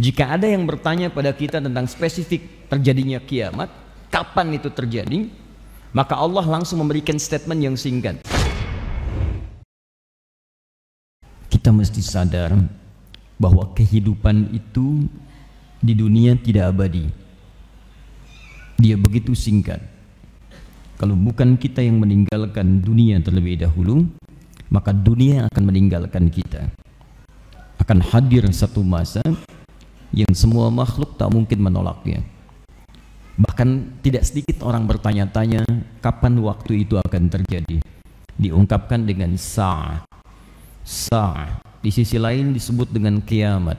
Jika ada yang bertanya pada kita tentang spesifik terjadinya kiamat, kapan itu terjadi, maka Allah langsung memberikan statement yang singkat. Kita mesti sadar bahwa kehidupan itu di dunia tidak abadi. Dia begitu singkat. Kalau bukan kita yang meninggalkan dunia terlebih dahulu, maka dunia akan meninggalkan kita. Akan hadir satu masa yang semua makhluk tak mungkin menolaknya. Bahkan tidak sedikit orang bertanya-tanya kapan waktu itu akan terjadi. Diungkapkan dengan sa' sa' di sisi lain disebut dengan kiamat.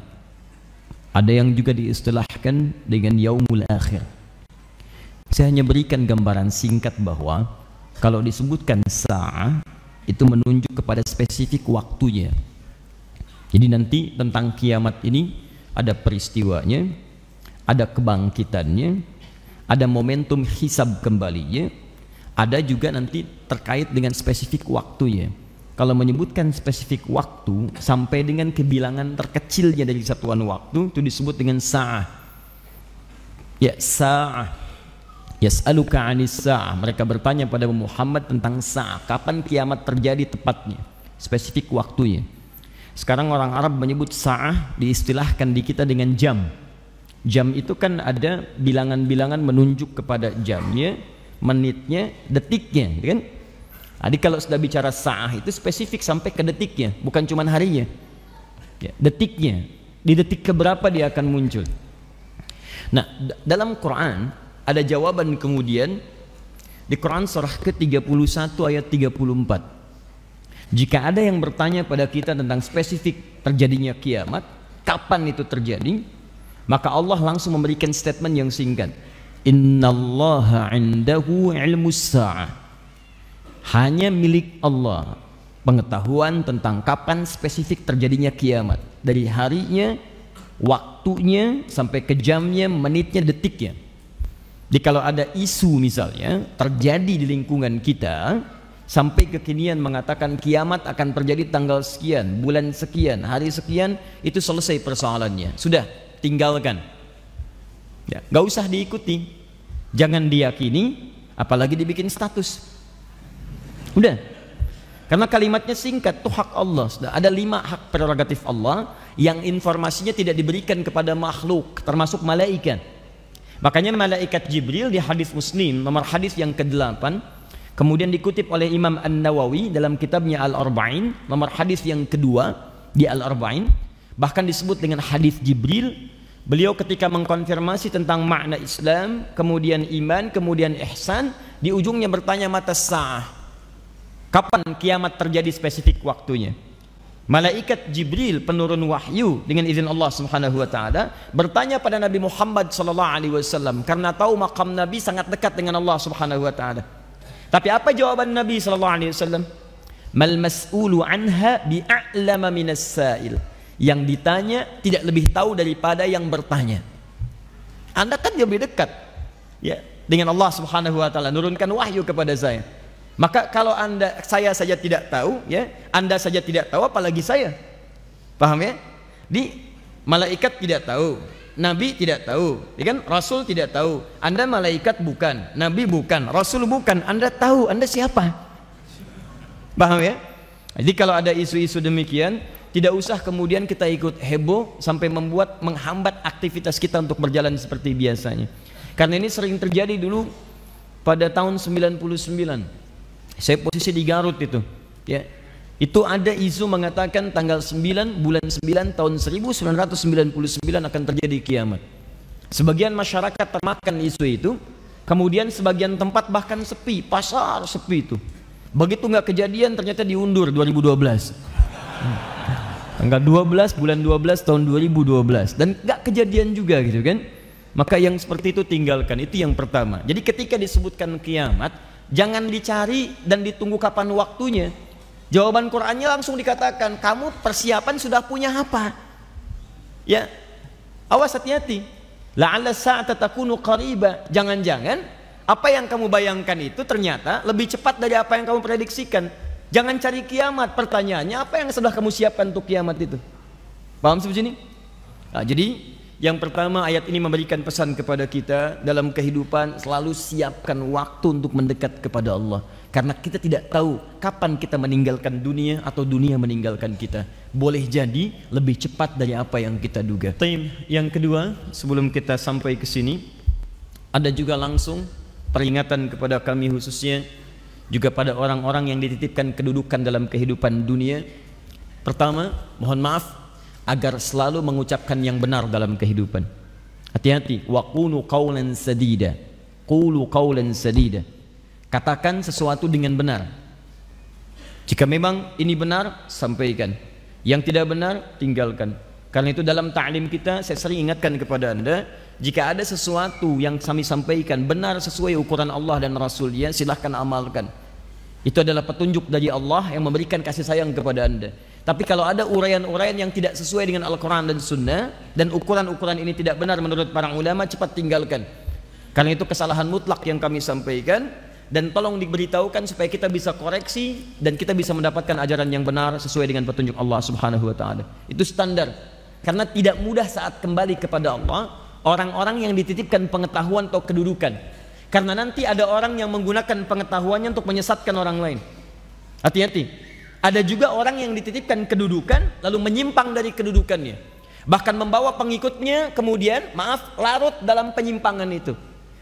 Ada yang juga diistilahkan dengan yaumul akhir. Saya hanya berikan gambaran singkat bahwa kalau disebutkan sa' itu menunjuk kepada spesifik waktunya. Jadi nanti tentang kiamat ini ada peristiwanya, ada kebangkitannya, ada momentum hisab kembalinya, ada juga nanti terkait dengan spesifik waktunya. Kalau menyebutkan spesifik waktu sampai dengan kebilangan terkecilnya dari satuan waktu itu disebut dengan sa'ah. Ya sa'ah. Yas'aluka 'anis sa'ah. Mereka bertanya pada Muhammad tentang sa'ah, kapan kiamat terjadi tepatnya, spesifik waktunya. Sekarang orang Arab menyebut sa'ah diistilahkan di kita dengan jam. Jam itu kan ada bilangan-bilangan menunjuk kepada jamnya, menitnya, detiknya, kan? Jadi kalau sudah bicara sa'ah itu spesifik sampai ke detiknya, bukan cuma harinya. Ya, detiknya, di detik keberapa dia akan muncul. Nah, dalam Quran ada jawaban kemudian di Quran surah ke-31 ayat 34. Jika ada yang bertanya pada kita tentang spesifik terjadinya kiamat, kapan itu terjadi, maka Allah langsung memberikan statement yang singkat. Innallaha indahu ilmu sa'ah. Hanya milik Allah pengetahuan tentang kapan spesifik terjadinya kiamat. Dari harinya, waktunya, sampai ke jamnya, menitnya, detiknya. Jadi kalau ada isu misalnya terjadi di lingkungan kita, sampai kekinian mengatakan kiamat akan terjadi tanggal sekian, bulan sekian, hari sekian, itu selesai persoalannya. Sudah, tinggalkan. Ya, gak usah diikuti. Jangan diyakini, apalagi dibikin status. Udah. Karena kalimatnya singkat, itu hak Allah. Sudah ada lima hak prerogatif Allah yang informasinya tidak diberikan kepada makhluk, termasuk malaikat. Makanya malaikat Jibril di hadis Muslim nomor hadis yang ke-8 Kemudian dikutip oleh Imam An-Nawawi dalam kitabnya Al-Arba'in, nomor hadis yang kedua di Al-Arba'in, bahkan disebut dengan hadis Jibril. Beliau ketika mengkonfirmasi tentang makna Islam, kemudian iman, kemudian ihsan, di ujungnya bertanya mata sah. Kapan kiamat terjadi spesifik waktunya? Malaikat Jibril penurun wahyu dengan izin Allah Subhanahu wa taala bertanya pada Nabi Muhammad sallallahu alaihi wasallam karena tahu makam Nabi sangat dekat dengan Allah Subhanahu wa taala. Tapi apa jawaban Nabi sallallahu alaihi wasallam? Mal mas'ulu anha bi'a'lama minas sa'il. Yang ditanya tidak lebih tahu daripada yang bertanya. Anda kan lebih dekat ya dengan Allah Subhanahu wa taala nurunkan wahyu kepada saya. Maka kalau Anda saya saja tidak tahu ya, Anda saja tidak tahu apalagi saya. Paham ya? Di malaikat tidak tahu, Nabi tidak tahu, ya kan? Rasul tidak tahu. Anda malaikat bukan, Nabi bukan, Rasul bukan. Anda tahu, Anda siapa? Paham ya? Jadi kalau ada isu-isu demikian, tidak usah kemudian kita ikut heboh sampai membuat menghambat aktivitas kita untuk berjalan seperti biasanya. Karena ini sering terjadi dulu pada tahun 99. Saya posisi di Garut itu, ya itu ada isu mengatakan tanggal 9 bulan 9 tahun 1999 akan terjadi kiamat. Sebagian masyarakat termakan isu itu, kemudian sebagian tempat bahkan sepi, pasar sepi itu. Begitu nggak kejadian ternyata diundur 2012. Tanggal 12 bulan 12 tahun 2012 dan nggak kejadian juga gitu kan. Maka yang seperti itu tinggalkan, itu yang pertama. Jadi ketika disebutkan kiamat, jangan dicari dan ditunggu kapan waktunya Jawaban Qurannya langsung dikatakan, kamu persiapan sudah punya apa? Ya, awas hati-hati. La'alla sa'ata takunu qariba. Jangan-jangan apa yang kamu bayangkan itu ternyata lebih cepat dari apa yang kamu prediksikan. Jangan cari kiamat. Pertanyaannya apa yang sudah kamu siapkan untuk kiamat itu? Paham seperti ini? Nah, jadi Yang pertama ayat ini memberikan pesan kepada kita dalam kehidupan selalu siapkan waktu untuk mendekat kepada Allah. Karena kita tidak tahu kapan kita meninggalkan dunia atau dunia meninggalkan kita. Boleh jadi lebih cepat dari apa yang kita duga. Yang kedua, sebelum kita sampai ke sini, ada juga langsung peringatan kepada kami khususnya juga pada orang-orang yang dititipkan kedudukan dalam kehidupan dunia. Pertama, mohon maaf agar selalu mengucapkan yang benar dalam kehidupan. Hati-hati, wa qulu qawlan sadida. Qulu qawlan sadida. Katakan sesuatu dengan benar. Jika memang ini benar, sampaikan. Yang tidak benar, tinggalkan. Karena itu dalam ta'lim kita saya sering ingatkan kepada Anda, jika ada sesuatu yang kami sampaikan benar sesuai ukuran Allah dan Rasulnya, silahkan amalkan. Itu adalah petunjuk dari Allah yang memberikan kasih sayang kepada Anda. Tapi kalau ada uraian-uraian yang tidak sesuai dengan Al-Quran dan Sunnah dan ukuran-ukuran ini tidak benar menurut para ulama cepat tinggalkan. Karena itu kesalahan mutlak yang kami sampaikan dan tolong diberitahukan supaya kita bisa koreksi dan kita bisa mendapatkan ajaran yang benar sesuai dengan petunjuk Allah Subhanahu wa taala. Itu standar. Karena tidak mudah saat kembali kepada Allah orang-orang yang dititipkan pengetahuan atau kedudukan. Karena nanti ada orang yang menggunakan pengetahuannya untuk menyesatkan orang lain. Hati-hati. Ada juga orang yang dititipkan kedudukan lalu menyimpang dari kedudukannya. Bahkan membawa pengikutnya kemudian maaf larut dalam penyimpangan itu.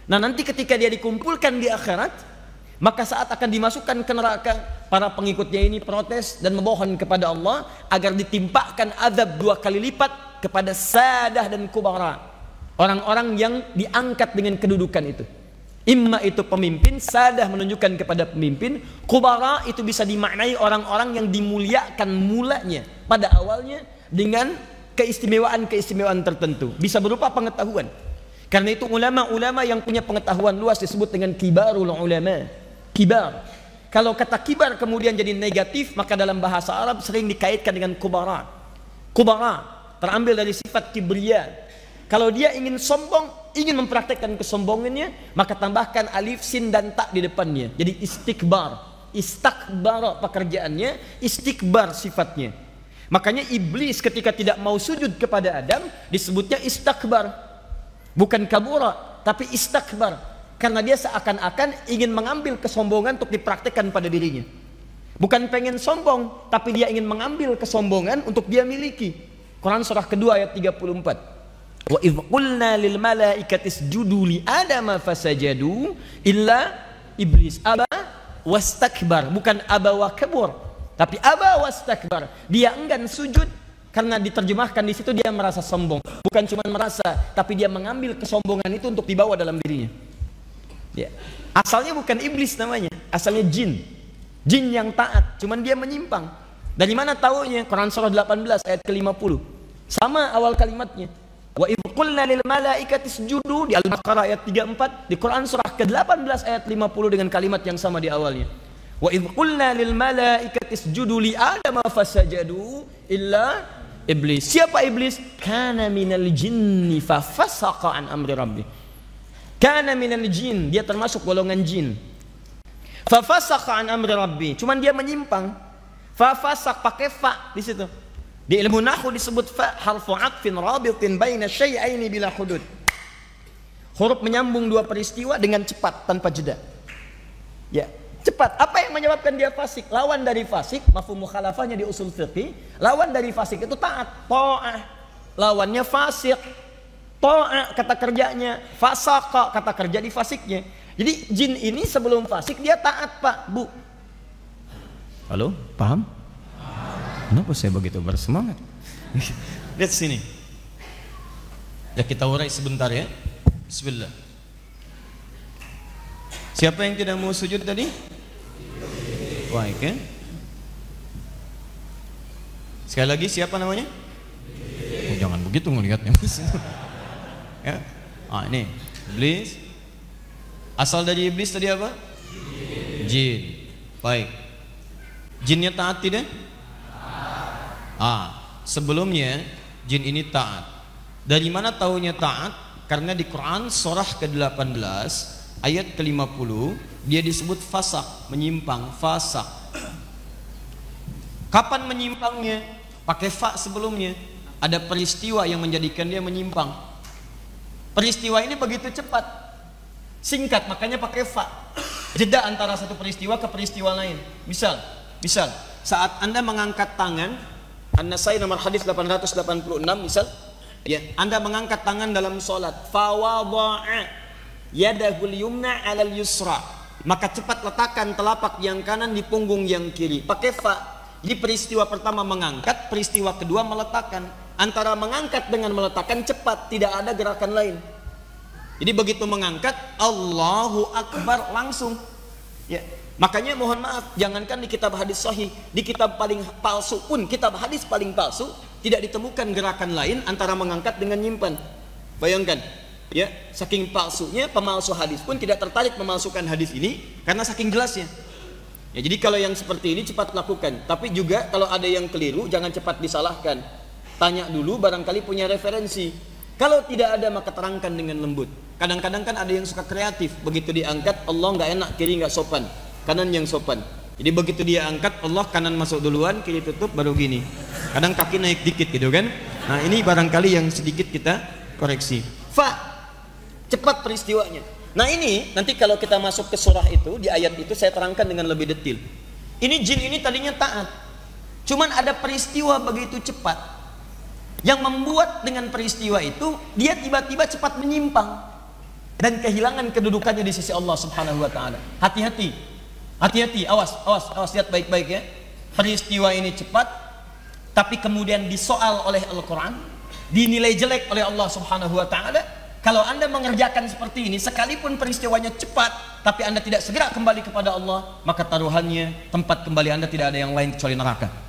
Nah nanti ketika dia dikumpulkan di akhirat maka saat akan dimasukkan ke neraka para pengikutnya ini protes dan memohon kepada Allah agar ditimpakan azab dua kali lipat kepada sadah dan kubara orang-orang yang diangkat dengan kedudukan itu. Imma itu pemimpin, sadah menunjukkan kepada pemimpin, kubara itu bisa dimaknai orang-orang yang dimuliakan mulanya pada awalnya dengan keistimewaan-keistimewaan tertentu. Bisa berupa pengetahuan. Karena itu ulama-ulama yang punya pengetahuan luas disebut dengan kibarul ulama. Kibar. Kalau kata kibar kemudian jadi negatif, maka dalam bahasa Arab sering dikaitkan dengan kubara. Kubara terambil dari sifat kibria. Kalau dia ingin sombong, ingin mempraktekkan kesombongannya, maka tambahkan alif, sin dan tak di depannya. Jadi istikbar, istakbar pekerjaannya, istikbar sifatnya. Makanya iblis ketika tidak mau sujud kepada Adam disebutnya istakbar. Bukan kabura, tapi istakbar. Karena dia seakan-akan ingin mengambil kesombongan untuk dipraktekkan pada dirinya. Bukan pengen sombong, tapi dia ingin mengambil kesombongan untuk dia miliki. Quran surah kedua ayat 34. Wa idh qulna lil malaikati isjudu li adama fasajadu illa iblis. Aba wastakbar. Bukan aba wa kabur tapi aba wastakbar. Dia enggan sujud karena diterjemahkan di situ dia merasa sombong. Bukan cuma merasa tapi dia mengambil kesombongan itu untuk dibawa dalam dirinya. Ya. Asalnya bukan iblis namanya asalnya jin. Jin yang taat cuman dia menyimpang. Dari mana taunya Quran surah 18 ayat ke-50 sama awal kalimatnya Wa idh qulna lil malaikati isjudu di Al-Baqarah ayat 34, di Quran surah ke-18 ayat 50 dengan kalimat yang sama di awalnya. Wa idh qulna lil malaikati isjudu li Adam fasajadu illa iblis. Siapa iblis? Kana minal jinni fa fasaqa an amri rabbi. Kana minal jin, dia termasuk golongan jin. Fa fasaqa an amri rabbi. Cuman dia menyimpang. Fa fasaq pakai fa di situ. Di ilmu nahu disebut fa harfu atfin rabitin baina syai'aini bila hudud. Huruf menyambung dua peristiwa dengan cepat tanpa jeda. Ya, cepat. Apa yang menyebabkan dia fasik? Lawan dari fasik, mafhum mukhalafahnya di usul fiqih, lawan dari fasik itu taat, ta'ah. Lawannya fasik. Ta'ah kata kerjanya, fasaka kata kerja di fasiknya. Jadi jin ini sebelum fasik dia taat, Pak, Bu. Halo, paham? Kenapa saya begitu bersemangat? Lihat sini. Ya kita urai sebentar ya. Bismillah. Siapa yang tidak mau sujud tadi? Baik ya. Sekali lagi siapa namanya? Oh, jangan begitu melihatnya. ya. Ah ini iblis. Asal dari iblis tadi apa? Jin. Baik. Jinnya taat tidak? Ah, sebelumnya jin ini taat. Dari mana tahunya taat? Karena di Quran surah ke-18 ayat ke-50 dia disebut fasak, menyimpang, fasak. Kapan menyimpangnya? Pakai fa sebelumnya. Ada peristiwa yang menjadikan dia menyimpang. Peristiwa ini begitu cepat. Singkat, makanya pakai fa. Jeda antara satu peristiwa ke peristiwa lain. Misal, misal, saat Anda mengangkat tangan, Anda saya nomor hadis 886 misal, ya, Anda mengangkat tangan dalam solat, fawadha'a yadahul yumna 'alal yusra. Maka cepat letakkan telapak yang kanan di punggung yang kiri. Pakai fa. Di peristiwa pertama mengangkat, peristiwa kedua meletakkan. Antara mengangkat dengan meletakkan cepat, tidak ada gerakan lain. Jadi begitu mengangkat Allahu Akbar langsung. Ya. Makanya mohon maaf, jangankan di kitab hadis sahih, di kitab paling palsu pun, kitab hadis paling palsu tidak ditemukan gerakan lain antara mengangkat dengan nyimpan. Bayangkan, ya, saking palsunya pemalsu hadis pun tidak tertarik memalsukan hadis ini karena saking jelasnya. Ya, jadi kalau yang seperti ini cepat lakukan, tapi juga kalau ada yang keliru jangan cepat disalahkan. Tanya dulu barangkali punya referensi. Kalau tidak ada maka terangkan dengan lembut. Kadang-kadang kan ada yang suka kreatif, begitu diangkat Allah nggak enak, kiri nggak sopan, kanan yang sopan. Jadi begitu dia angkat Allah kanan masuk duluan, kiri tutup baru gini. Kadang kaki naik dikit gitu kan. Nah ini barangkali yang sedikit kita koreksi. Fa, cepat peristiwanya. Nah ini nanti kalau kita masuk ke surah itu di ayat itu saya terangkan dengan lebih detail. Ini jin ini tadinya taat, cuman ada peristiwa begitu cepat yang membuat dengan peristiwa itu dia tiba-tiba cepat menyimpang dan kehilangan kedudukannya di sisi Allah Subhanahu wa taala. Hati-hati. Hati-hati, awas, awas, awas lihat baik-baik ya. Peristiwa ini cepat tapi kemudian disoal oleh Al-Qur'an, dinilai jelek oleh Allah Subhanahu wa taala. Kalau Anda mengerjakan seperti ini sekalipun peristiwanya cepat tapi Anda tidak segera kembali kepada Allah, maka taruhannya tempat kembali Anda tidak ada yang lain kecuali neraka.